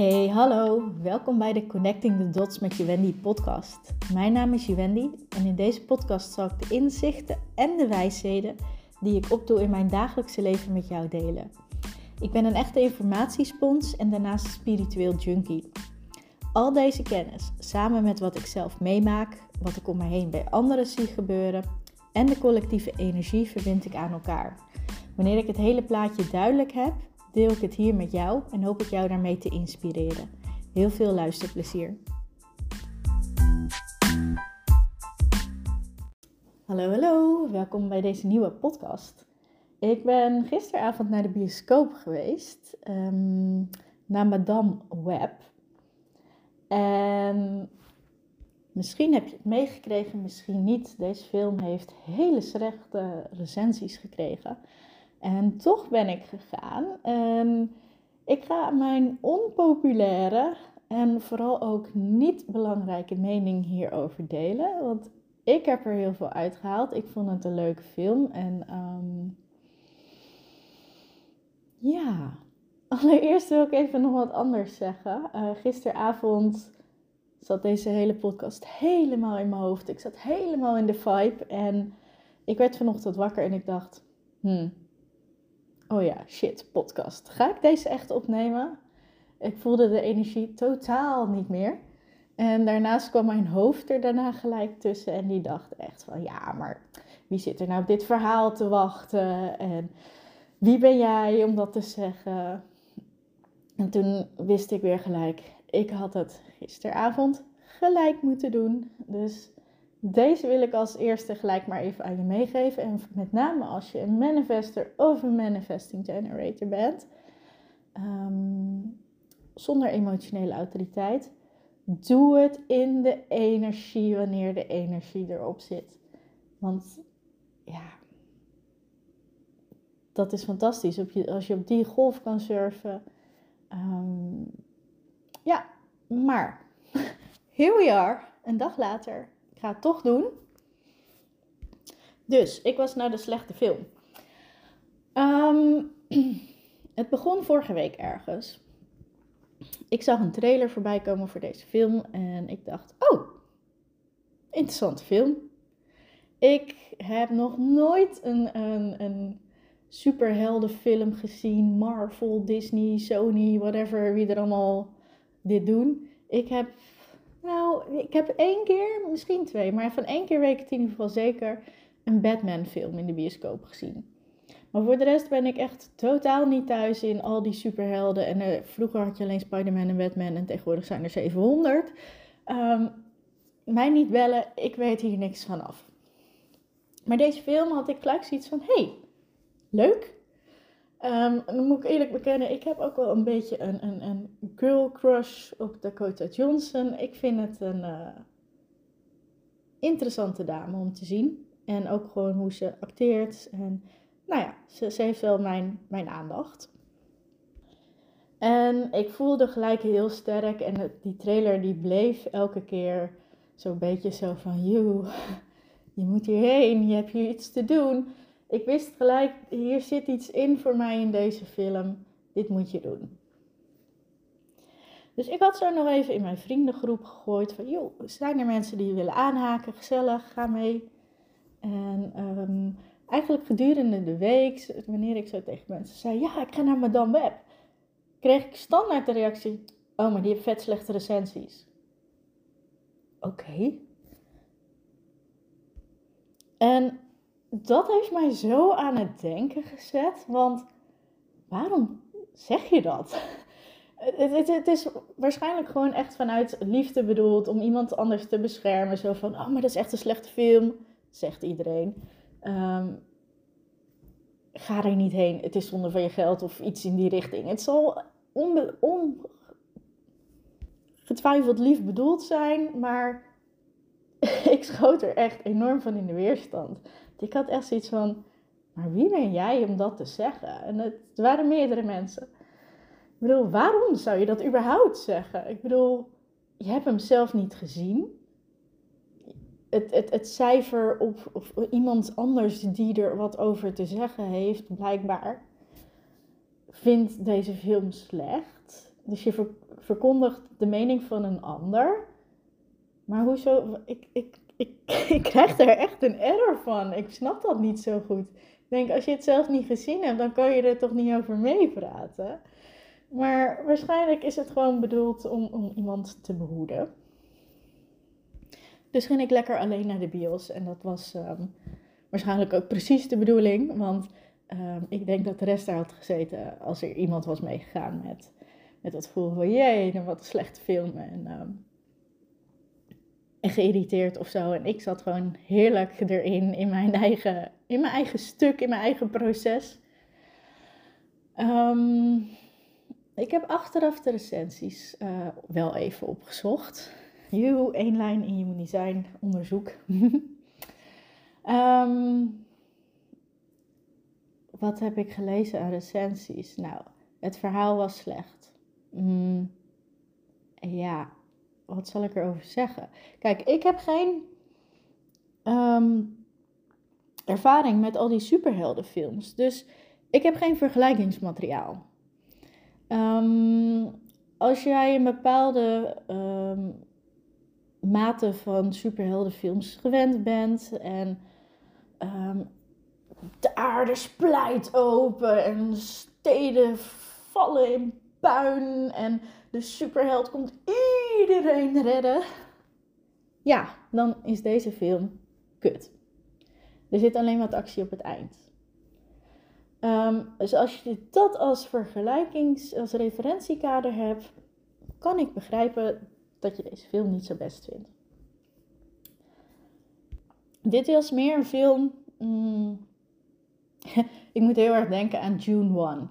Hey, hallo. Welkom bij de Connecting the Dots met je Wendy podcast. Mijn naam is Wendy en in deze podcast zal ik de inzichten en de wijsheden die ik opdoe in mijn dagelijkse leven met jou delen. Ik ben een echte informatiespons en daarnaast een spiritueel junkie. Al deze kennis, samen met wat ik zelf meemaak, wat ik om me heen bij anderen zie gebeuren en de collectieve energie verbind ik aan elkaar. Wanneer ik het hele plaatje duidelijk heb, deel ik het hier met jou en hoop ik jou daarmee te inspireren. Heel veel luisterplezier. Hallo, hallo, welkom bij deze nieuwe podcast. Ik ben gisteravond naar de bioscoop geweest, um, naar Madame Web. En misschien heb je het meegekregen, misschien niet. Deze film heeft hele slechte recensies gekregen. En toch ben ik gegaan. En ik ga mijn onpopulaire en vooral ook niet belangrijke mening hierover delen. Want ik heb er heel veel uitgehaald. Ik vond het een leuke film. En um, ja, allereerst wil ik even nog wat anders zeggen. Uh, gisteravond zat deze hele podcast helemaal in mijn hoofd. Ik zat helemaal in de vibe. En ik werd vanochtend wakker en ik dacht... Hmm, oh ja, shit, podcast. Ga ik deze echt opnemen? Ik voelde de energie totaal niet meer. En daarnaast kwam mijn hoofd er daarna gelijk tussen en die dacht echt van ja, maar wie zit er nou op dit verhaal te wachten? En wie ben jij om dat te zeggen? En toen wist ik weer gelijk, ik had het gisteravond gelijk moeten doen. Dus deze wil ik als eerste gelijk maar even aan je meegeven. En met name als je een manifester of een manifesting generator bent, ehm, zonder emotionele autoriteit, doe het in de energie wanneer de energie erop zit. Want ja, dat is fantastisch. Als je op die golf kan surfen. Um, ja, maar here we are, een dag later ga het toch doen. Dus ik was naar de slechte film. Um, het begon vorige week ergens. Ik zag een trailer voorbij komen voor deze film en ik dacht: Oh, interessante film. Ik heb nog nooit een, een, een superheldenfilm gezien. Marvel, Disney, Sony, whatever, wie er allemaal dit doen. Ik heb nou, ik heb één keer, misschien twee, maar van één keer weet ik het in ieder geval zeker, een Batman-film in de bioscoop gezien. Maar voor de rest ben ik echt totaal niet thuis in al die superhelden. En uh, vroeger had je alleen Spider-Man en Batman en tegenwoordig zijn er 700. Um, ehm, mij niet bellen, ik weet hier niks van af. Maar deze film had ik gelijk zoiets van, hey, leuk. Um, dan moet ik eerlijk bekennen, ik heb ook wel een beetje een, een, een girl crush op Dakota Johnson. Ik vind het een uh, interessante dame om te zien. En ook gewoon hoe ze acteert. En nou ja, ze, heeft wel mijn, mijn aandacht. En ik voelde gelijk heel sterk. En die trailer die bleef elke keer zo'n beetje zo van... Joe, je moet hierheen, je hebt hier iets te doen ik wist gelijk, hier zit iets in voor mij in deze film. Dit moet je doen. Dus ik had zo nog even in mijn vriendengroep gegooid van, joh, zijn er mensen die willen aanhaken? Gezellig, ga mee. En um, eigenlijk gedurende de week, wanneer ik zo tegen mensen zei, ja, ik ga naar Madame Web, kreeg ik standaard de reactie, oh, maar die heeft vet slechte recensies. Oké. En dat heeft mij zo aan het denken gezet. Want waarom zeg je dat? Het, het, is waarschijnlijk gewoon echt vanuit liefde bedoeld om iemand anders te beschermen. Zo van, oh, maar dat is echt een slechte film, zegt iedereen. Um, ga er niet heen, het is zonde van je geld of iets in die richting. Het zal ongetwijfeld lief bedoeld zijn, maar ik schoot er echt enorm van in de weerstand. Ik had echt zoiets van, maar wie ben jij om dat te zeggen? En het, waren meerdere mensen. Ik bedoel, waarom zou je dat überhaupt zeggen? Ik bedoel, je hebt hem zelf niet gezien. Het, het, het cijfer op, iemand anders die er wat over te zeggen heeft, blijkbaar, vindt deze film slecht. Dus je verkondigt de mening van een ander. Maar hoezo? Ik, ik, ik, ik krijg daar echt een error van. Ik snap dat niet zo goed. Ik denk, als je het zelf niet gezien hebt, dan kan je er toch niet over meepraten. Maar waarschijnlijk is het gewoon bedoeld om, om iemand te behoeden. Dus ging ik lekker alleen naar de bios. En dat was ehm, waarschijnlijk ook precies de bedoeling. Want ehm, ik denk dat de rest daar had gezeten als er iemand was meegegaan met, met dat gevoel van jee, wat een slechte film. En, ehm, en geïrriteerd of zo. En ik zat gewoon heerlijk erin, in mijn eigen, in mijn eigen stuk, in mijn eigen proces. ik heb achteraf de recensies uh, wel even opgezocht. You, één lijn in human design onderzoek. um, wat heb ik gelezen aan recensies? Nou, het verhaal was slecht. Mm, ja, wat zal ik erover zeggen? Kijk, ik heb geen um, ervaring met al die superheldenfilms. Dus ik heb geen vergelijkingsmateriaal. Um, als jij een bepaalde um, mate van superheldenfilms gewend bent. En de aarde splijt open en steden vallen in puin. En de superheld komt iedereen redden. Ja, dan is deze film kut. Er zit alleen wat actie op het eind. Um, dus als je dat als vergelijkings, als referentiekader hebt, kan ik begrijpen dat je deze film niet zo best vindt. Dit was meer een film. Mm, ik moet heel erg denken aan June 1.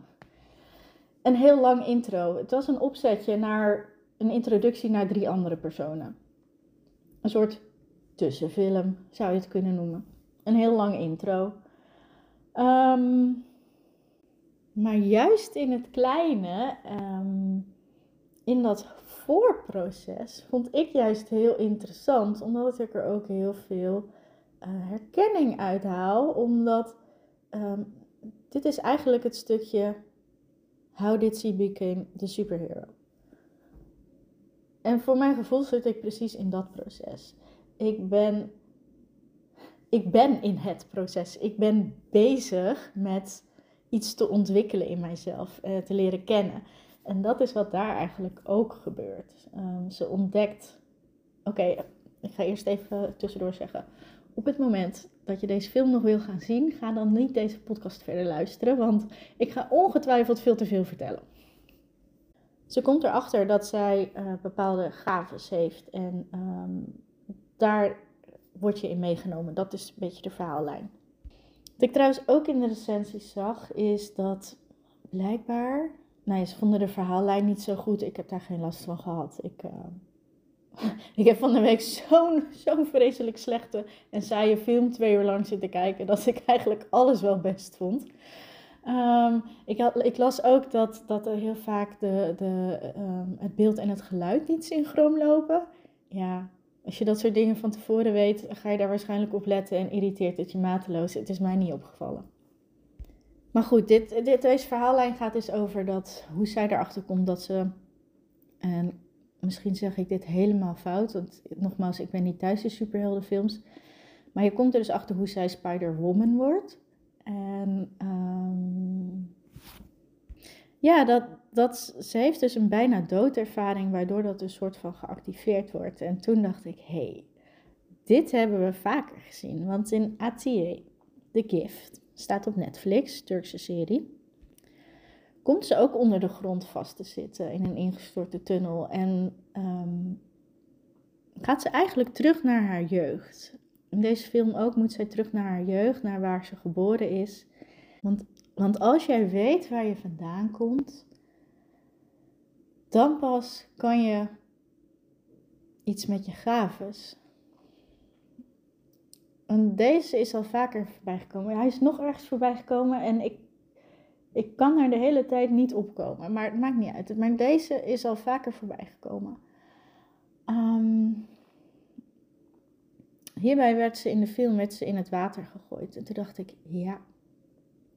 Een heel lang intro. Het was een opzetje naar een introductie naar drie andere personen. Een soort tussenfilm zou je het kunnen noemen. Een heel lang intro. Ehm, maar juist in het kleine, ehm, in dat voorproces vond ik juist heel interessant, omdat ik er ook heel veel uh, herkenning uit haal. Omdat um, dit is eigenlijk het stukje How did she become the superhero? En voor mijn gevoel zit ik precies in dat proces. Ik ben, ik ben in het proces. Ik ben bezig met iets te ontwikkelen in mijzelf, uh, te leren kennen. En dat is wat daar eigenlijk ook gebeurt. Um, ze ontdekt. Oké, ik ga eerst even tussendoor zeggen. Op het moment dat je deze film nog wil gaan zien, ga dan niet deze podcast verder luisteren, want ik ga ongetwijfeld veel te veel vertellen. Ze komt erachter dat zij uh, bepaalde gaves heeft en um, daar word je in meegenomen. Dat is een beetje de verhaallijn. Wat ik trouwens ook in de recensies zag, is dat blijkbaar nou, ze vonden de verhaallijn niet zo goed. Ik heb daar geen last van gehad. Ik, uh, ik heb van de week zo'n zo'n vreselijk slechte en saaie film twee uur lang zitten kijken dat ik eigenlijk alles wel best vond. Um, ik, had, ik, las ook dat, dat heel vaak de, de, um, het beeld en het geluid niet synchroon lopen. Ja, als je dat soort dingen van tevoren weet, ga je daar waarschijnlijk op letten en irriteert het je mateloos. Het is mij niet opgevallen. Maar goed, dit, dit, deze verhaallijn gaat dus over dat, hoe zij erachter komt dat ze. En misschien zeg ik dit helemaal fout, want nogmaals, ik ben niet thuis in superheldenfilms. Maar je komt er dus achter hoe zij Spider-Woman wordt. En um, ja, dat, dat, ze heeft dus een bijna doodervaring, waardoor dat een soort van geactiveerd wordt. En toen dacht ik, hé, hey, dit hebben we vaker gezien. Want in ATA, The Gift, Staat op Netflix, Turkse serie. Komt ze ook onder de grond vast te zitten in een ingestorte tunnel. En ehm, gaat ze eigenlijk terug naar haar jeugd. In deze film ook moet zij terug naar haar jeugd, naar waar ze geboren is. Want, want als jij weet waar je vandaan komt, dan pas kan je iets met je gaves. En deze is al vaker voorbij gekomen. Hij is nog ergens voorbij gekomen en ik, ik kan er de hele tijd niet opkomen. Maar het maakt niet uit. Maar deze is al vaker voorbij gekomen. Ehm, hierbij werd ze in de film werd ze in het water gegooid. En toen dacht ik, ja,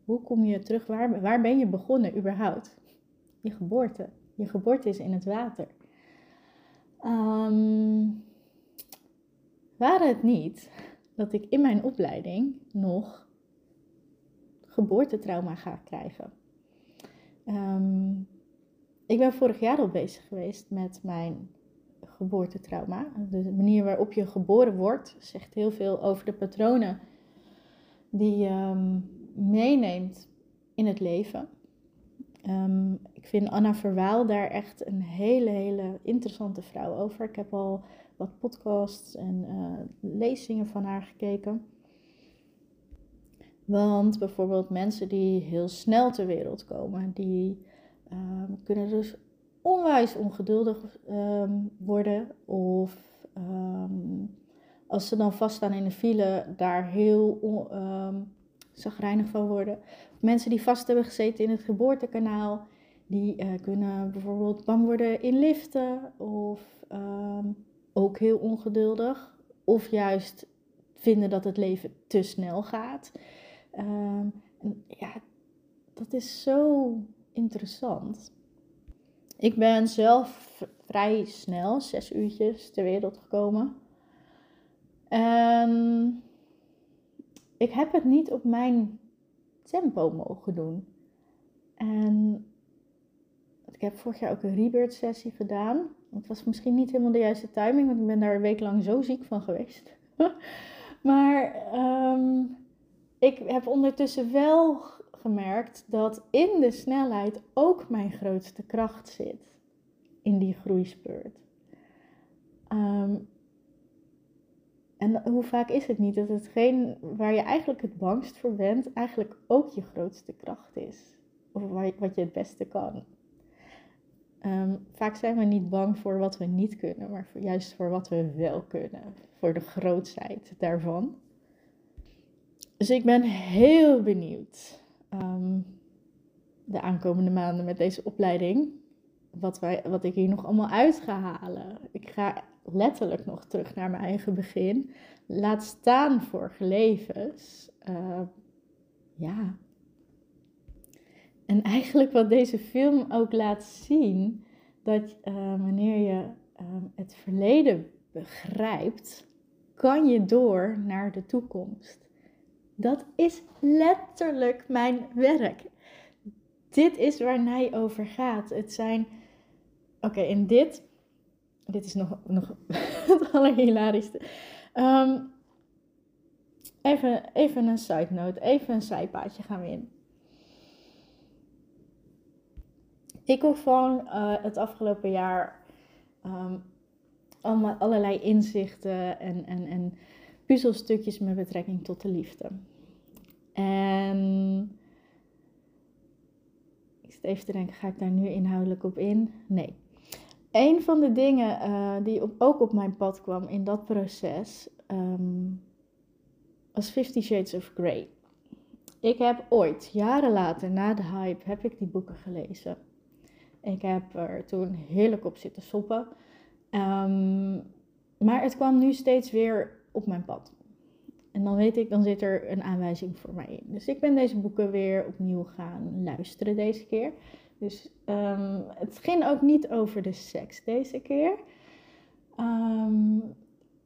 hoe kom je terug? Waar, waar ben je begonnen überhaupt? Je geboorte. Je geboorte is in het water. Um, waren het niet dat ik in mijn opleiding nog geboortetrauma ga krijgen. Um, ik ben vorig jaar al bezig geweest met mijn geboortetrauma. De manier waarop je geboren wordt zegt heel veel over de patronen die je ehm, meeneemt in het leven. Um, ik vind Anna Verwaal daar echt een hele, hele interessante vrouw over. Ik heb al wat podcasts en uh, lezingen van haar gekeken. Want bijvoorbeeld mensen die heel snel ter wereld komen, die um, kunnen dus onwijs ongeduldig um, worden. Of um, als ze dan vaststaan in de file, daar heel um, zagrijnig van worden. Mensen die vast hebben gezeten in het geboortekanaal, die uh, kunnen bijvoorbeeld bang worden in liften. Of ook heel ongeduldig. Of juist vinden dat het leven te snel gaat. ja, dat is zo interessant. Ik ben zelf vrij snel, zes uurtjes, ter wereld gekomen. En ik heb het niet op mijn tempo mogen doen. En ik heb vorig jaar ook een rebirth sessie gedaan. Het was misschien niet helemaal de juiste timing, want ik ben daar een week lang zo ziek van geweest. maar um, ik heb ondertussen wel gemerkt dat in de snelheid ook mijn grootste kracht zit. In die groeispurt. Um, en hoe vaak is het niet dat hetgeen waar je eigenlijk het bangst voor bent, eigenlijk ook je grootste kracht is? Of wat je het beste kan. Um, vaak zijn we niet bang voor wat we niet kunnen, maar juist voor wat we wel kunnen. Voor de grootheid daarvan. Dus ik ben heel benieuwd um, de aankomende maanden met deze opleiding. Wat, wij, wat ik hier nog allemaal uit ga halen. Ik ga letterlijk nog terug naar mijn eigen begin. Laat staan vorige levens. Uh, ja. En eigenlijk wat deze film ook laat zien, dat uh, wanneer je uh, het verleden begrijpt, kan je door naar de toekomst. Dat is letterlijk mijn werk. Dit is waar Nij over gaat. Het zijn. Oké, in dit. Dit is nog, nog het allerhilarischste. Um, even, even een side note. Even een zijpaadje gaan we in. Ik hoef van uh, het afgelopen jaar um, allemaal, allerlei inzichten en, en, en puzzelstukjes met betrekking tot de liefde. En ik zit even te denken, ga ik daar nu inhoudelijk op in? Nee. Een van de dingen uh, die ook op mijn pad kwam in dat proces um, was Fifty Shades of Grey. Ik heb ooit, jaren later, na de hype, heb ik die boeken gelezen. Ik heb er toen heerlijk op zitten soppen. Um, maar het kwam nu steeds weer op mijn pad. En dan weet ik, dan zit er een aanwijzing voor mij in. Dus ik ben deze boeken weer opnieuw gaan luisteren deze keer. Dus um, het ging ook niet over de seks deze keer. Um,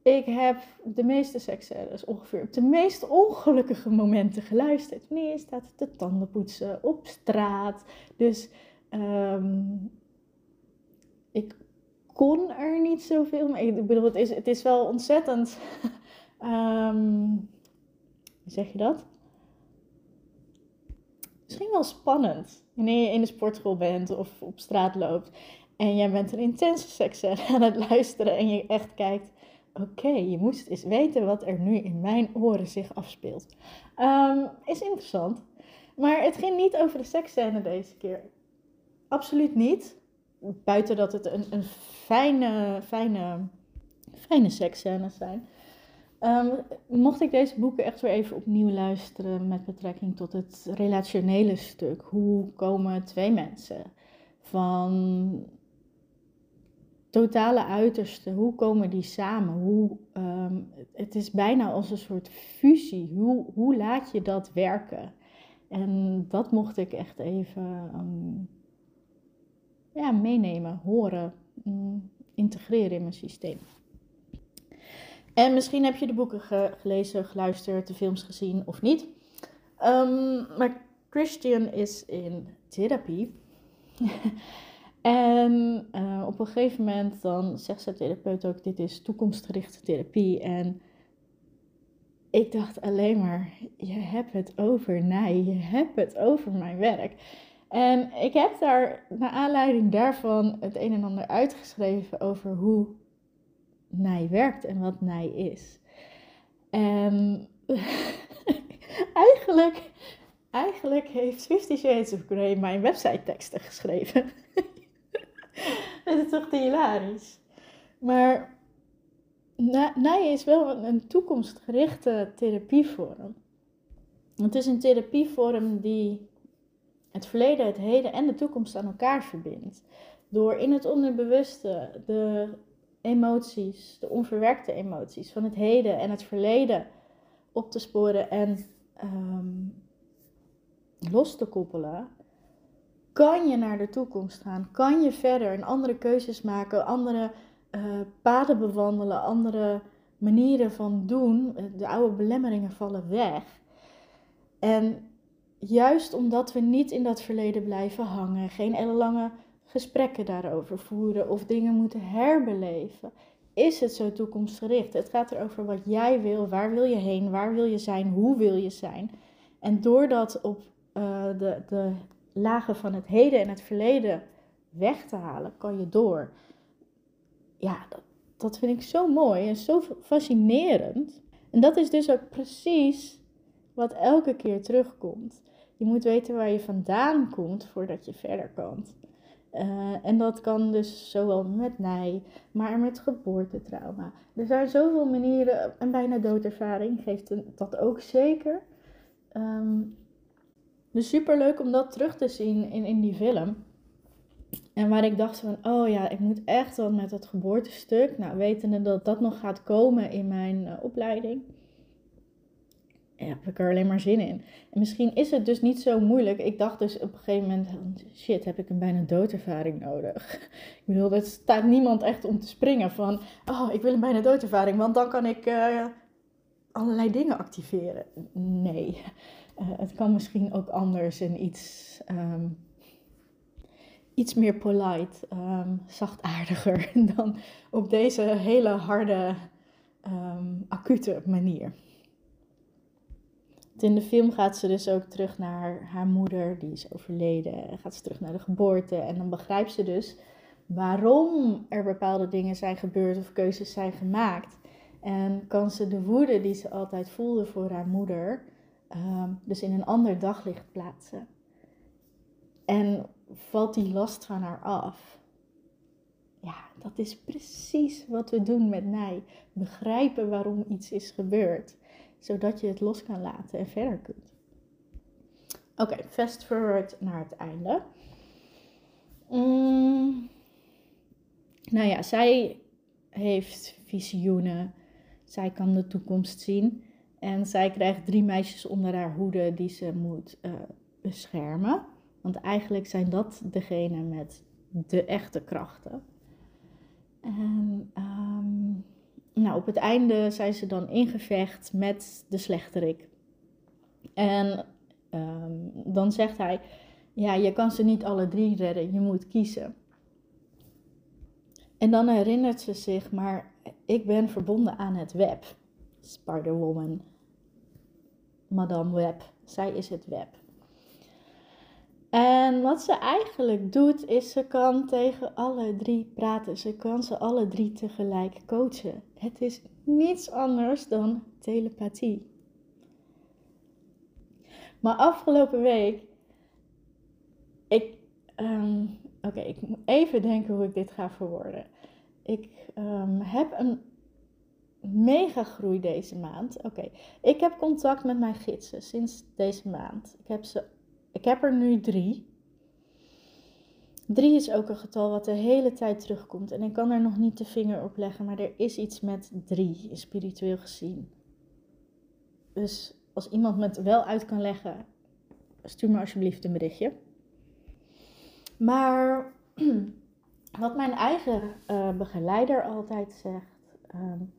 ik heb de meeste seksscènes ongeveer op de meest ongelukkige momenten geluisterd. Wanneer je staat te tandenpoetsen op straat. Dus um, ik kon er niet zoveel mee. Ik bedoel, het is, het is wel ontzettend Um, hoe zeg je dat? Misschien wel spannend wanneer je in de sportschool bent of op straat loopt en jij bent een intense seks aan het luisteren en je echt kijkt. Oké, je moest eens weten wat er nu in mijn oren zich afspeelt. Um, is interessant. Maar het ging niet over de seksscène deze keer. Absoluut niet. Buiten dat het een, een fijne, fijne, fijne seksscènes zijn. Um, mocht ik deze boeken echt weer even opnieuw luisteren met betrekking tot het relationele stuk. Hoe komen twee mensen van totale uiterste, hoe komen die samen? Hoe, um, het is bijna als een soort fusie. Hoe, hoe laat je dat werken? En dat mocht ik echt even um, ja, meenemen, horen, mm, integreren in mijn systeem. En misschien heb je de boeken gelezen, geluisterd, de films gezien of niet. Um, maar Christian is in therapie. en uh, op een gegeven moment dan zegt zijn therapeut ook, dit is toekomstgerichte therapie. En ik dacht alleen maar, je hebt het over mij, je hebt het over mijn werk. En ik heb daar, naar aanleiding daarvan, het een en ander uitgeschreven over hoe nij werkt en wat nij is. En eigenlijk, eigenlijk heeft Fifty Shades of Grey mijn website teksten geschreven. dat is toch hilarisch. Maar nij is wel een toekomstgerichte therapievorm. Het is een therapievorm die het verleden, het heden en de toekomst aan elkaar verbindt. Door in het onderbewuste de emoties, de onverwerkte emoties van het heden en het verleden op te sporen en ehm, los te koppelen, kan je naar de toekomst gaan. Kan je verder en andere keuzes maken, andere uh, paden bewandelen, andere manieren van doen. De oude belemmeringen vallen weg. En juist omdat we niet in dat verleden blijven hangen, geen ellenlange gesprekken daarover voeren of dingen moeten herbeleven, is het zo toekomstgericht. Het gaat erover wat jij wil, waar wil je heen, waar wil je zijn, hoe wil je zijn. En door dat op uh, de, de lagen van het heden en het verleden weg te halen, kan je door. Ja, dat, dat vind ik zo mooi en zo fascinerend. En dat is dus ook precies wat elke keer terugkomt. Je moet weten waar je vandaan komt voordat je verder kan. Uh, en dat kan dus zowel met nij, maar met geboortetrauma. Er zijn zoveel manieren, en bijna doodervaring geeft dat ook zeker. Um, dus super leuk om dat terug te zien in, in die film. En waar ik dacht van, oh ja, ik moet echt wel met dat geboortestuk. Nou, wetende dat dat nog gaat komen in mijn uh, opleiding heb ik er alleen maar zin in. En misschien is het dus niet zo moeilijk. Ik dacht dus op een gegeven moment, shit, heb ik een bijna doodervaring nodig? Ik bedoel, er staat niemand echt om te springen van, oh, ik wil een bijna doodervaring, want dan kan ik uh, allerlei dingen activeren. Nee, uh, het kan misschien ook anders en iets, um, iets meer polite, um, zachtaardiger dan op deze hele harde, um, acute manier. In de film gaat ze dus ook terug naar haar moeder, die is overleden. Gaat ze terug naar de geboorte. En dan begrijpt ze dus waarom er bepaalde dingen zijn gebeurd of keuzes zijn gemaakt. En kan ze de woede die ze altijd voelde voor haar moeder, ehm, dus in een ander daglicht plaatsen. En valt die last van haar af. Ja, dat is precies wat we doen met Nij. Begrijpen waarom iets is gebeurd zodat je het los kan laten en verder kunt. Oké, fast forward naar het einde. Mm. Nou ja, zij heeft visioenen. Zij kan de toekomst zien. En zij krijgt drie meisjes onder haar hoede die ze moet uh, beschermen. Want eigenlijk zijn dat degene met de echte krachten. En um, nou, op het einde zijn ze dan ingevecht met de slechterik. En ehm, dan zegt hij: Ja, je kan ze niet alle drie redden, je moet kiezen. En dan herinnert ze zich: Maar ik ben verbonden aan het web. Spider-Woman, Madame Web, zij is het web. En wat ze eigenlijk doet, is ze kan tegen alle drie praten. Ze kan ze alle drie tegelijk coachen. Het is niets anders dan telepathie. Maar afgelopen week, ik, ehm, oké, ik moet even denken hoe ik dit ga verwoorden. Ik um, heb een mega groei deze maand. Oké, ik heb contact met mijn gidsen sinds deze maand. Ik heb ze ik heb er nu drie. Drie is ook een getal wat de hele tijd terugkomt. En ik kan er nog niet de vinger op leggen, maar er is iets met drie, spiritueel gezien. Dus als iemand me het wel uit kan leggen, stuur me alsjeblieft een berichtje. Maar wat mijn eigen uh, begeleider altijd zegt. Um,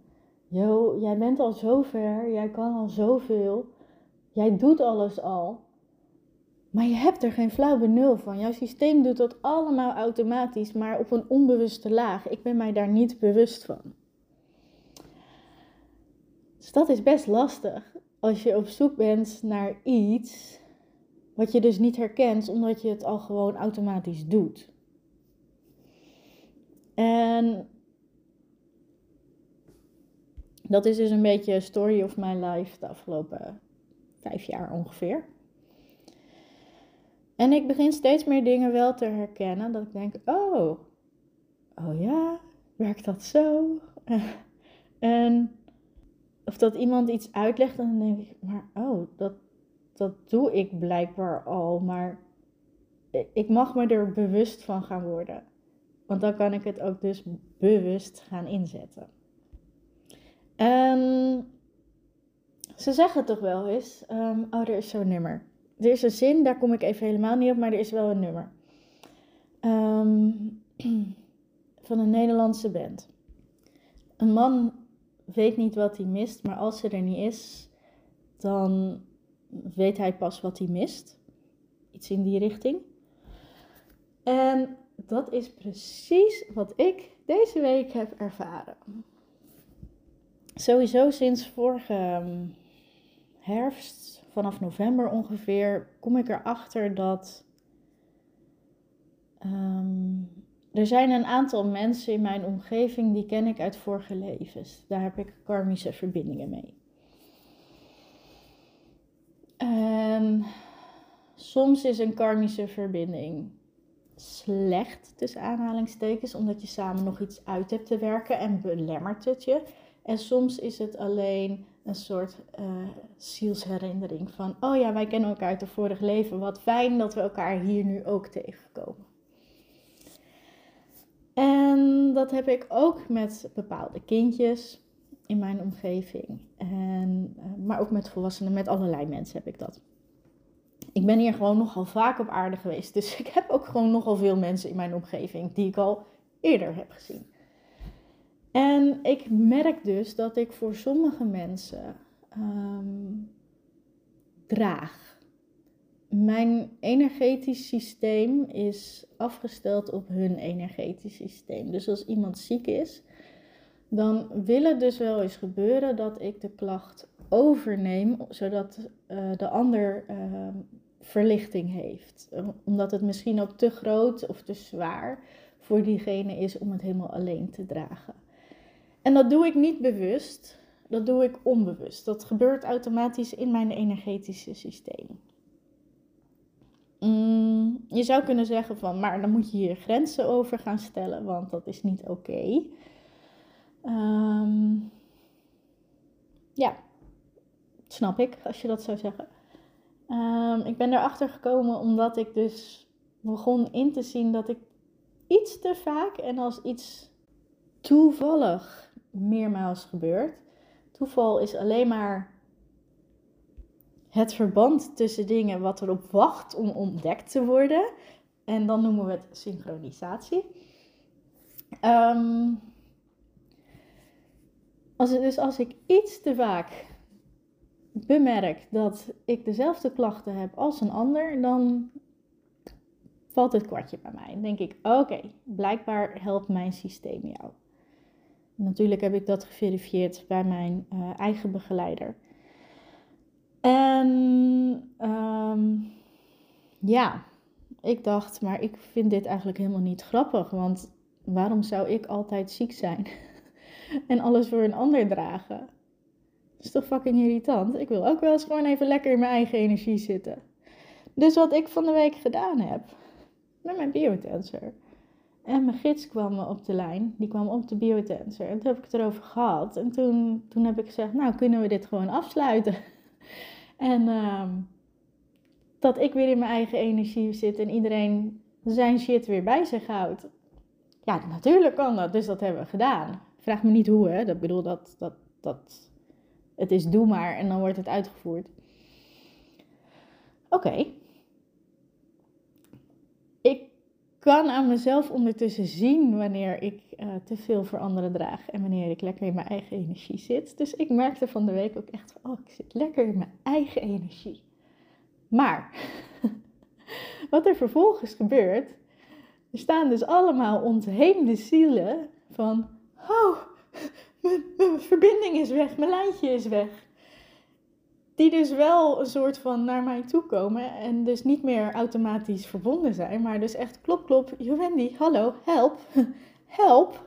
Yo, jij bent al zo ver, jij kan al zoveel, jij doet alles al. Maar je hebt er geen flauw benul van. Jouw systeem doet dat allemaal automatisch, maar op een onbewuste laag. Ik ben mij daar niet bewust van. Dus dat is best lastig als je op zoek bent naar iets wat je dus niet herkent, omdat je het al gewoon automatisch doet. En dat is dus een beetje story of my life de afgelopen vijf jaar ongeveer. En ik begin steeds meer dingen wel te herkennen. Dat ik denk, oh, oh ja, werkt dat zo? en of dat iemand iets uitlegt en dan denk ik, maar oh, dat, dat doe ik blijkbaar al. Maar ik mag me er bewust van gaan worden. Want dan kan ik het ook dus bewust gaan inzetten. En ze zeggen toch wel eens, um, oh, er is zo'n nummer. Er is een zin, daar kom ik even helemaal niet op, maar er is wel een nummer. Ehm, van een Nederlandse band. Een man weet niet wat hij mist, maar als ze er niet is, dan weet hij pas wat hij mist. Iets in die richting. En dat is precies wat ik deze week heb ervaren sowieso sinds vorige ehm, herfst, vanaf november ongeveer, kom ik erachter dat um, er zijn een aantal mensen in mijn omgeving die ken ik uit vorige levens. Daar heb ik karmische verbindingen mee. En soms is een karmische verbinding slecht tussen aanhalingstekens, omdat je samen nog iets uit hebt te werken en belemmert het je. En soms is het alleen een soort uh, zielsherinnering van, oh ja, wij kennen elkaar uit het vorige leven. Wat fijn dat we elkaar hier nu ook tegenkomen. En dat heb ik ook met bepaalde kindjes in mijn omgeving. En, eh, maar ook met volwassenen, met allerlei mensen heb ik dat. Ik ben hier gewoon nogal vaak op aarde geweest. Dus ik heb ook gewoon nogal veel mensen in mijn omgeving die ik al eerder heb gezien. En ik merk dus dat ik voor sommige mensen ehm, draag. Mijn energetisch systeem is afgesteld op hun energetisch systeem. Dus als iemand ziek is, dan wil het dus wel eens gebeuren dat ik de klacht overneem, zodat uh, de ander uh, verlichting heeft. Omdat het misschien ook te groot of te zwaar voor diegene is om het helemaal alleen te dragen. En dat doe ik niet bewust, dat doe ik onbewust. Dat gebeurt automatisch in mijn energetische systeem. Mm, je zou kunnen zeggen van, maar dan moet je hier grenzen over gaan stellen, want dat is niet oké. Ehm, ja, snap ik als je dat zou zeggen. Um, ik ben erachter gekomen omdat ik dus begon in te zien dat ik iets te vaak en als iets toevallig meermaals gebeurt. Toeval is alleen maar het verband tussen dingen wat erop wacht om ontdekt te worden. En dan noemen we het synchronisatie. Um, als, dus als ik iets te vaak bemerk dat ik dezelfde klachten heb als een ander, dan valt het kwartje bij mij. Dan denk ik, oké, blijkbaar helpt mijn systeem jou. Natuurlijk heb ik dat geverifieerd bij mijn uh, eigen begeleider. En um, ja, ik dacht, maar ik vind dit eigenlijk helemaal niet grappig. Want waarom zou ik altijd ziek zijn en alles voor een ander dragen? Dat is toch fucking irritant? Ik wil ook wel eens gewoon even lekker in mijn eigen energie zitten. Dus wat ik van de week gedaan heb met mijn biotensor en mijn gids kwam op de lijn, die kwam op de biotensor. En toen heb ik het erover gehad. En toen, toen heb ik gezegd, nou kunnen we dit gewoon afsluiten. en uh, dat ik weer in mijn eigen energie zit en iedereen zijn shit weer bij zich houdt. Ja, natuurlijk kan dat, dus dat hebben we gedaan. Vraag me niet hoe, hè. Dat bedoel, dat, dat, dat, het is doe maar en dan wordt het uitgevoerd. Oké. Ik kan aan mezelf ondertussen zien wanneer ik uh, te veel voor anderen draag en wanneer ik lekker in mijn eigen energie zit. Dus ik merkte van de week ook echt van, oh, ik zit lekker in mijn eigen energie. Maar, wat er vervolgens gebeurt, er staan dus allemaal ontheemde zielen van, oh, mijn verbinding is weg, mijn lijntje is weg die dus wel een soort van naar mij toe komen en dus niet meer automatisch verbonden zijn, maar dus echt klop klop, Wendy, hallo, help, help.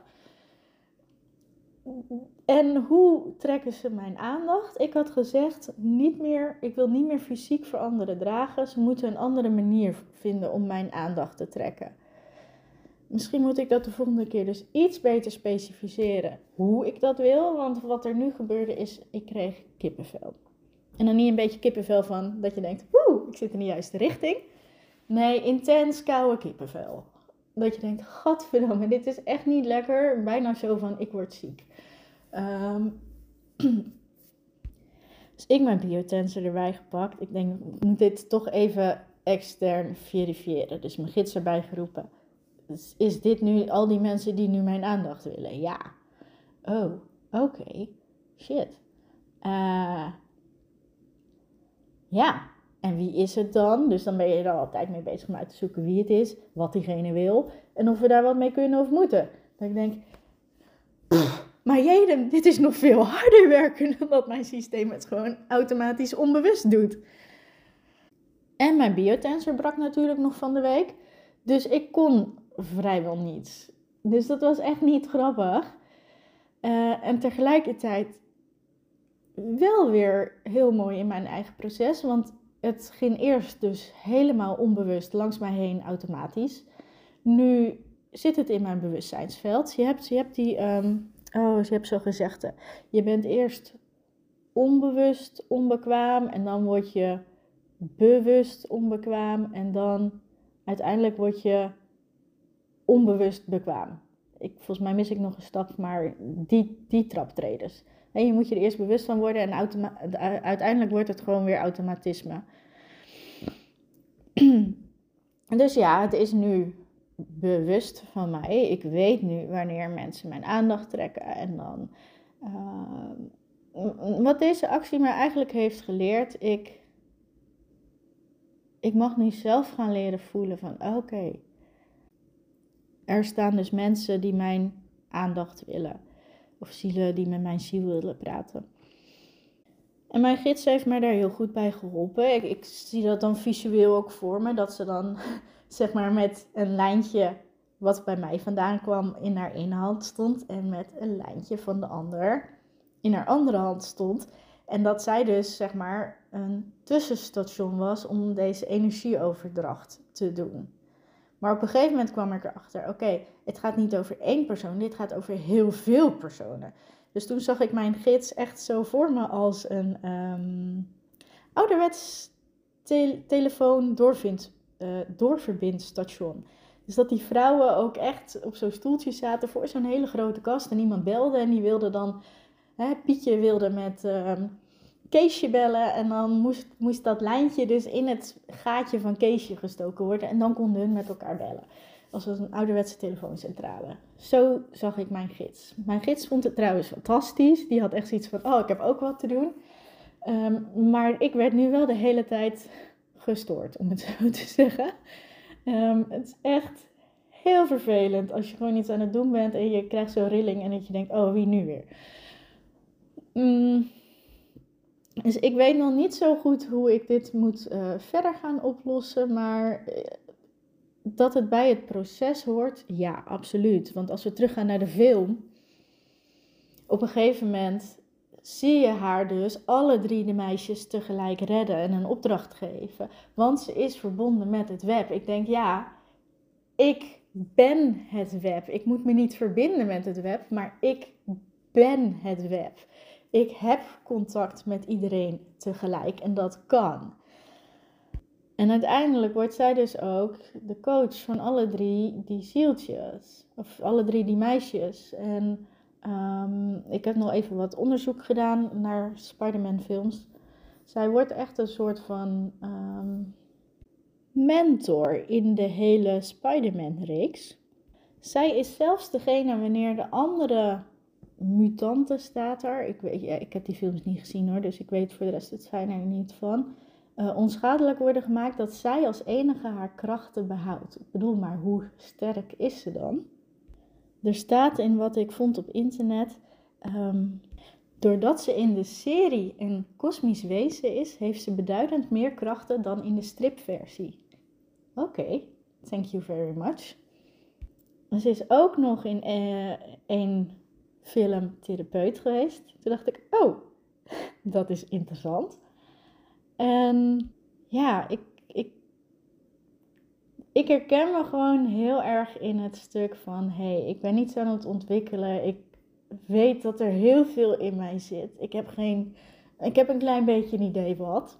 En hoe trekken ze mijn aandacht? Ik had gezegd, niet meer, ik wil niet meer fysiek voor anderen dragen. Ze moeten een andere manier vinden om mijn aandacht te trekken. Misschien moet ik dat de volgende keer dus iets beter specificeren hoe ik dat wil. Want wat er nu gebeurde is, ik kreeg kippenvel. En dan niet een beetje kippenvel van dat je denkt, woe, ik zit in de juiste richting. Nee, intens koude kippenvel. Dat je denkt, godverdomme, dit is echt niet lekker. Bijna zo van, ik word ziek. Ehm, dus ik mijn biotensor erbij gepakt. Ik denk, ik moet dit toch even extern verifiëren. Dus mijn gids erbij geroepen. Dus is dit nu al die mensen die nu mijn aandacht willen? Ja. Oh, oké. Shit. Uh, ja, en wie is het dan? Dus dan ben je er altijd mee bezig om uit te zoeken wie het is, wat diegene wil en of we daar wat mee kunnen of moeten. Dat ik denk, maar jedem, dit is nog veel harder werken dan dat mijn systeem het gewoon automatisch onbewust doet. En mijn biotensor brak natuurlijk nog van de week. Dus ik kon vrijwel niets. Dus dat was echt niet grappig. Uh, en tegelijkertijd wel weer heel mooi in mijn eigen proces. Want het ging eerst dus helemaal onbewust langs mij heen automatisch. Nu zit het in mijn bewustzijnsveld. Je hebt, je hebt die, um, oh, je hebt zo gezegd. Je bent eerst onbewust onbekwaam en dan word je bewust onbekwaam en dan uiteindelijk word je onbewust bekwaam. Ik, volgens mij mis ik nog een stap, maar die, die traptreders. En je moet je er eerst bewust van worden en uiteindelijk wordt het gewoon weer automatisme. dus ja, het is nu bewust van mij. Ik weet nu wanneer mensen mijn aandacht trekken. En dan. Uh, wat deze actie mij eigenlijk heeft geleerd, ik, ik mag nu zelf gaan leren voelen van oké. er staan dus mensen die mijn aandacht willen of zielen die met mijn ziel willen praten. En mijn gids heeft mij daar heel goed bij geholpen. Ik, ik zie dat dan visueel ook voor me, dat ze dan zeg maar met een lijntje wat bij mij vandaan kwam in haar ene hand stond en met een lijntje van de ander in haar andere hand stond. En dat zij dus zeg maar een tussenstation was om deze energieoverdracht te doen. Maar op een gegeven moment kwam ik erachter, oké, het gaat niet over één persoon, dit gaat over heel veel personen. Dus toen zag ik mijn gids echt zo voor me als een um, ouderwets te telefoon doorvind, uh, doorverbindstation. Dus dat die vrouwen ook echt op zo'n stoeltje zaten voor zo'n hele grote kast en iemand belde en die wilde dan, hè, Pietje wilde met... Uh, Keesje bellen en dan moest, moest dat lijntje dus in het gaatje van Keesje gestoken worden en dan konden hun met elkaar bellen. Als een ouderwetse telefooncentrale. Zo zag ik mijn gids. Mijn gids vond het trouwens fantastisch. Die had echt zoiets van, oh, ik heb ook wat te doen. Ehm, maar ik werd nu wel de hele tijd gestoord, om het zo te zeggen. Ehm, het is echt heel vervelend als je gewoon iets aan het doen bent en je krijgt zo'n rilling en dat je denkt, oh, wie nu weer? Mm. Dus ik weet nog niet zo goed hoe ik dit moet uh, verder gaan oplossen, maar eh, dat het bij het proces hoort, ja, absoluut. Want als we teruggaan naar de film, op een gegeven moment zie je haar dus alle drie de meisjes tegelijk redden en een opdracht geven. Want ze is verbonden met het web. Ik denk, ja, ik ben het web. Ik moet me niet verbinden met het web, maar ik ben het web ik heb contact met iedereen tegelijk en dat kan. En uiteindelijk wordt zij dus ook de coach van alle drie die zieltjes. Of alle drie die meisjes. En um, ik heb nog even wat onderzoek gedaan naar Spider-Man films. Zij wordt echt een soort van um, mentor in de hele Spider-Man-reeks. Zij is zelfs degene wanneer de andere mutanten staat er. Ik, weet, ja, ik heb die films niet gezien hoor, dus ik weet voor de rest het fijn er niet van. Uh, onschadelijk worden gemaakt dat zij als enige haar krachten behoudt. Ik bedoel, maar hoe sterk is ze dan? Er staat in wat ik vond op internet. Um, doordat ze in de serie een kosmisch wezen is, heeft ze beduidend meer krachten dan in de stripversie. Oké, thank you very much. Ze is ook nog in uh, een film therapeut geweest. Toen dacht ik, oh, dat is interessant. En ja, ik, ik, ik herken me gewoon heel erg in het stuk van: hé, hey, ik ben niet zo aan het ontwikkelen. Ik weet dat er heel veel in mij zit. Ik heb, geen, ik heb een klein beetje een idee wat.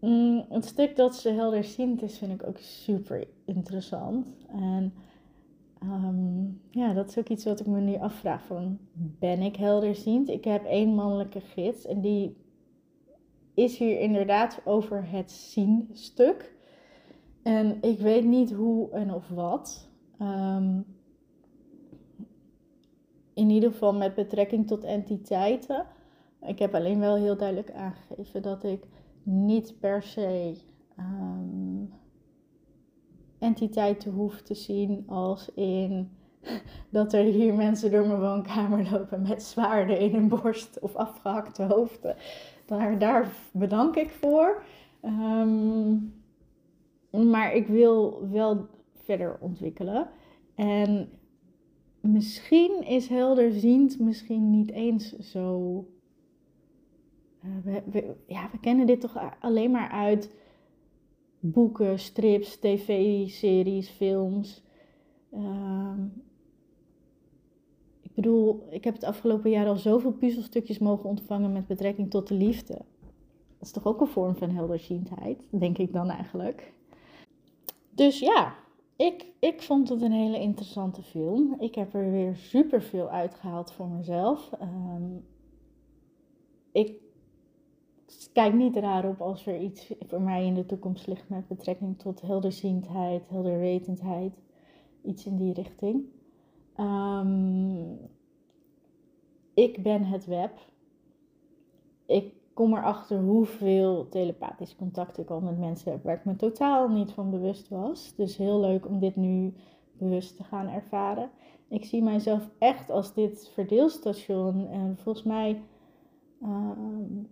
Mm, het stuk dat ze helderziend is, vind ik ook super interessant. En um, ja, dat is ook iets wat ik me nu afvraag: van, ben ik helderziend? Ik heb één mannelijke gids en die is hier inderdaad over het zien-stuk. En ik weet niet hoe en of wat. Um, in ieder geval met betrekking tot entiteiten. Ik heb alleen wel heel duidelijk aangegeven dat ik niet per se um, entiteiten hoef te zien als in dat er hier mensen door mijn woonkamer lopen met zwaarden in hun borst of afgehakte hoofden. Daar, daar bedank ik voor. Ehm, maar ik wil wel verder ontwikkelen. En misschien is helderziend misschien niet eens zo. We, ja, we kennen dit toch alleen maar uit boeken, strips, tv-series, films. Uh, ik bedoel, ik heb het afgelopen jaar al zoveel puzzelstukjes mogen ontvangen met betrekking tot de liefde. Dat is toch ook een vorm van helderziendheid, denk ik dan eigenlijk. Dus ja, ik, ik vond het een hele interessante film. Ik heb er weer super veel uitgehaald voor mezelf. Um, ik kijk niet raar op als er iets voor mij in de toekomst ligt met betrekking tot helderziendheid, helderwetendheid. Iets in die richting. Um, ik ben het web. Ik kom erachter hoeveel telepathisch contact ik al met mensen heb waar ik me totaal niet van bewust was. Dus heel leuk om dit nu bewust te gaan ervaren. Ik zie mijzelf echt als dit verdeelstation. En volgens mij. Um,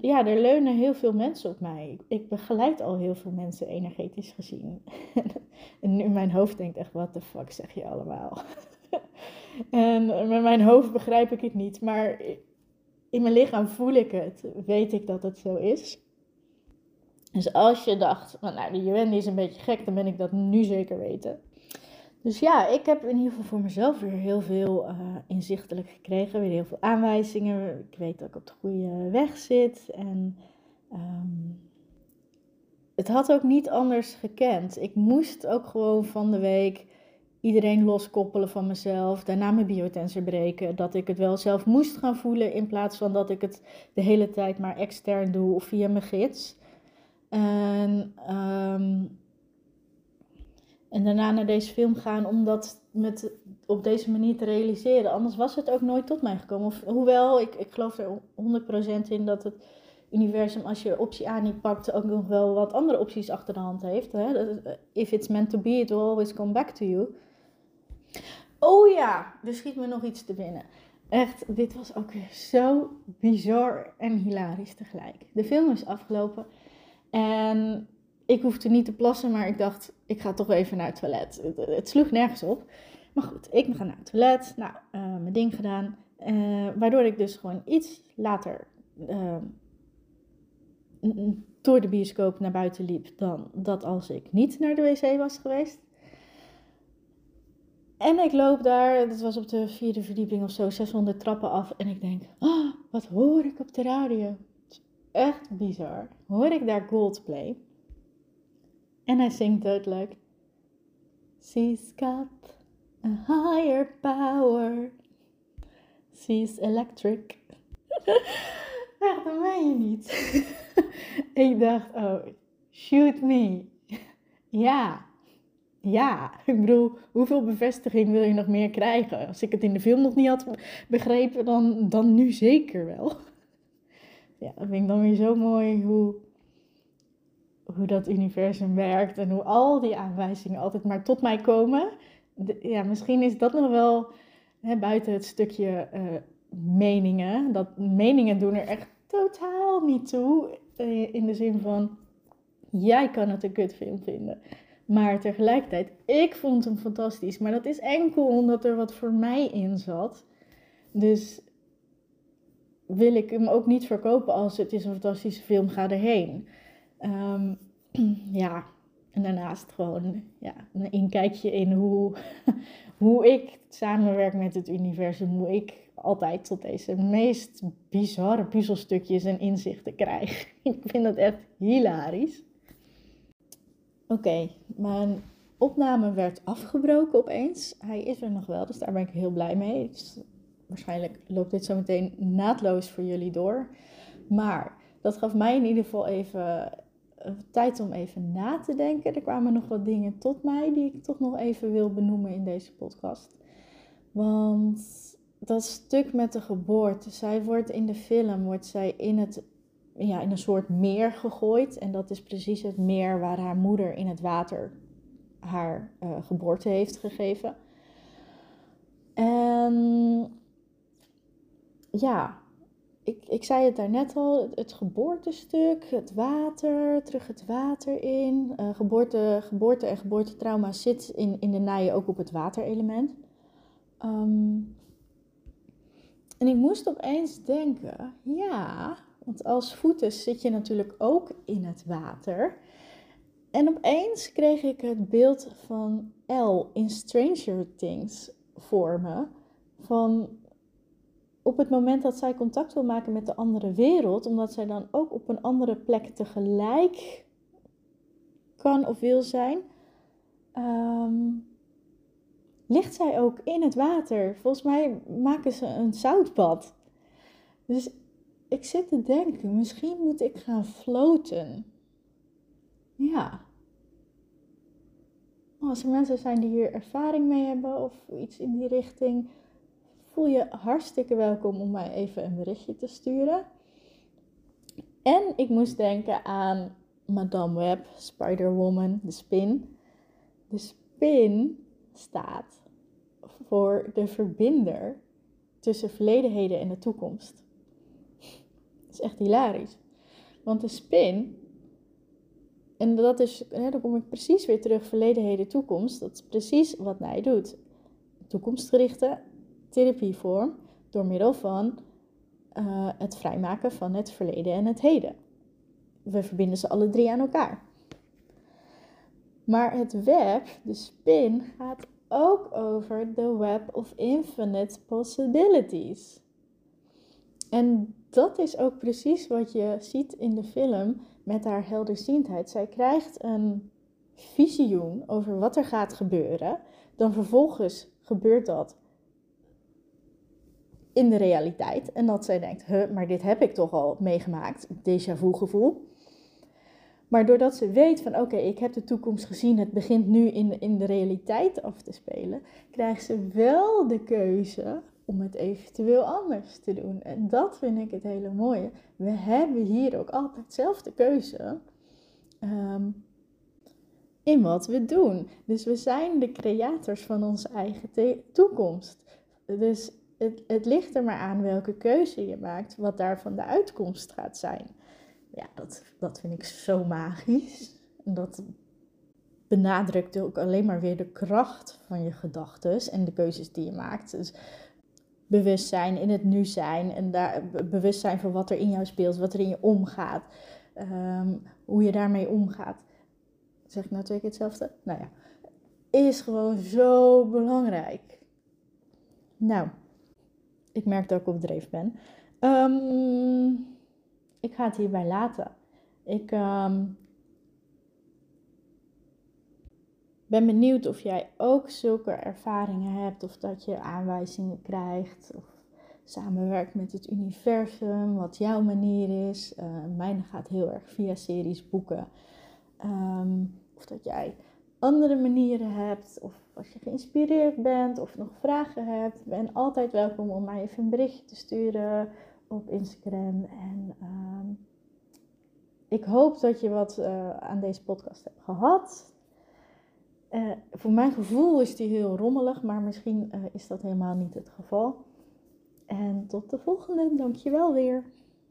ja, er leunen heel veel mensen op mij. Ik begeleid al heel veel mensen energetisch gezien. en in mijn hoofd denkt echt, wat de fuck zeg je allemaal? en met mijn hoofd begrijp ik het niet, maar in mijn lichaam voel ik het. Weet ik dat het zo is. Dus als je dacht, nou, die Wendy is een beetje gek, dan ben ik dat nu zeker weten. Dus ja, ik heb in ieder geval voor mezelf weer heel veel uh, inzichtelijk gekregen. Weer heel veel aanwijzingen. Ik weet dat ik op de goede weg zit. En um, het had ook niet anders gekend. Ik moest ook gewoon van de week iedereen loskoppelen van mezelf. Daarna mijn biotensor breken. Dat ik het wel zelf moest gaan voelen. In plaats van dat ik het de hele tijd maar extern doe of via mijn gids. En... Um, en daarna naar deze film gaan om dat met, op deze manier te realiseren. Anders was het ook nooit tot mij gekomen. Of, hoewel, ik, ik geloof er 100% in dat het universum, als je optie A niet pakt, ook nog wel wat andere opties achter de hand heeft. Hè? If it's meant to be, it will always come back to you. Oh ja, er schiet me nog iets te binnen. Echt, dit was ook zo bizar en hilarisch tegelijk. De film is afgelopen en ik hoefde niet te plassen, maar ik dacht, ik ga toch even naar het toilet. Het, sloeg nergens op. Maar goed, ik ga naar het toilet. Nou, uh, mijn ding gedaan. Uh, waardoor ik dus gewoon iets later uh, door de bioscoop naar buiten liep dan dat als ik niet naar de wc was geweest. En ik loop daar, het was op de vierde verdieping of zo, 600 trappen af. En ik denk, oh, wat hoor ik op de radio? Het echt bizar. Hoor ik daar Goldplay? En hij zingt duidelijk. She's got a higher power. She's electric. Echt, dat meen je niet. ik dacht, oh, shoot me. ja, ja. Ik bedoel, hoeveel bevestiging wil je nog meer krijgen? Als ik het in de film nog niet had begrepen, dan, dan nu zeker wel. ja, dat vind ik dan weer zo mooi hoe, hoe dat universum werkt en hoe al die aanwijzingen altijd maar tot mij komen. ja, misschien is dat nog wel hè, buiten het stukje uh, meningen. Dat meningen doen er echt totaal niet toe. Uh, in de zin van, jij kan het een kutfilm vinden. Maar tegelijkertijd, ik vond hem fantastisch. Maar dat is enkel omdat er wat voor mij in zat. Dus wil ik hem ook niet verkopen als het is een fantastische film, ga erheen. Um, ja, en daarnaast gewoon ja, een inkijkje in hoe, hoe ik samenwerk met het universum. Hoe ik altijd tot deze meest bizarre puzzelstukjes en inzichten krijg. ik vind dat echt hilarisch. Oké, mijn opname werd afgebroken opeens. Hij is er nog wel, dus daar ben ik heel blij mee. Waarschijnlijk loopt dit zo meteen naadloos voor jullie door. Maar dat gaf mij in ieder geval even tijd om even na te denken. Er kwamen nog wat dingen tot mij die ik toch nog even wil benoemen in deze podcast. Want dat stuk met de geboorte, zij wordt in de film wordt zij in, het, ja, in een soort meer gegooid. En dat is precies het meer waar haar moeder in het water haar uh, geboorte heeft gegeven. En ja, ik, ik zei het daarnet al, het, geboortestuk, het water, terug het water in. Uh, geboorte, geboorte en geboortetrauma zit in, in de naaien ook op het waterelement. Um, en ik moest opeens denken, ja, want als voeten zit je natuurlijk ook in het water. En opeens kreeg ik het beeld van Elle in Stranger Things voor me. Van op het moment dat zij contact wil maken met de andere wereld, omdat zij dan ook op een andere plek tegelijk kan of wil zijn, ehm, ligt zij ook in het water. Volgens mij maken ze een zoutbad. Dus ik zit te denken, misschien moet ik gaan floten. Ja. Als er mensen zijn die hier ervaring mee hebben of iets in die richting, voel je hartstikke welkom om mij even een berichtje te sturen. En ik moest denken aan Madame Web, Spider-Woman, de spin. De spin staat voor de verbinder tussen verleden, heden en de toekomst. Dat is echt hilarisch. Want de spin, en dat is, dan kom ik precies weer terug, verleden, heden, toekomst. Dat is precies wat hij doet. Toekomstgerichte therapievorm door middel van uh, het vrijmaken van het verleden en het heden. We verbinden ze alle drie aan elkaar. Maar het web, de spin, gaat ook over the web of infinite possibilities. En dat is ook precies wat je ziet in de film met haar helderziendheid. Zij krijgt een visioen over wat er gaat gebeuren. Dan vervolgens gebeurt dat in de realiteit. En dat zij denkt, huh, maar dit heb ik toch al meegemaakt. Déjà vu gevoel. Maar doordat ze weet van oké, ik heb de toekomst gezien, het begint nu in, in de realiteit af te spelen, krijgt ze wel de keuze om het eventueel anders te doen. En dat vind ik het hele mooie. We hebben hier ook altijd zelf de keuze ehm, in wat we doen. Dus we zijn de creators van onze eigen toekomst. Dus het, ligt er maar aan welke keuze je maakt, wat daarvan de uitkomst gaat zijn. Ja, dat, dat vind ik zo magisch. Dat benadrukt ook alleen maar weer de kracht van je gedachten en de keuzes die je maakt. Dus bewustzijn in het nu zijn en daar, bewustzijn van wat er in jou speelt, wat er in je omgaat, um, hoe je daarmee omgaat. Zeg ik nou twee keer hetzelfde? Nou ja, is gewoon zo belangrijk. Nou, ik merk dat ik op dreef ben. Um, ik ga het hierbij laten. Ik ehm, ben benieuwd of jij ook zulke ervaringen hebt, of dat je aanwijzingen krijgt, of samenwerkt met het universum, wat jouw manier is. Uh, mijne gaat heel erg via series, boeken. Ehm, of dat jij andere manieren hebt, of als je geïnspireerd bent of nog vragen hebt, ben altijd welkom om mij even een berichtje te sturen op Instagram. En ehm, ik hoop dat je wat uh, aan deze podcast hebt gehad. Uh, voor mijn gevoel is die heel rommelig, maar misschien uh, is dat helemaal niet het geval. En tot de volgende. Dankjewel weer.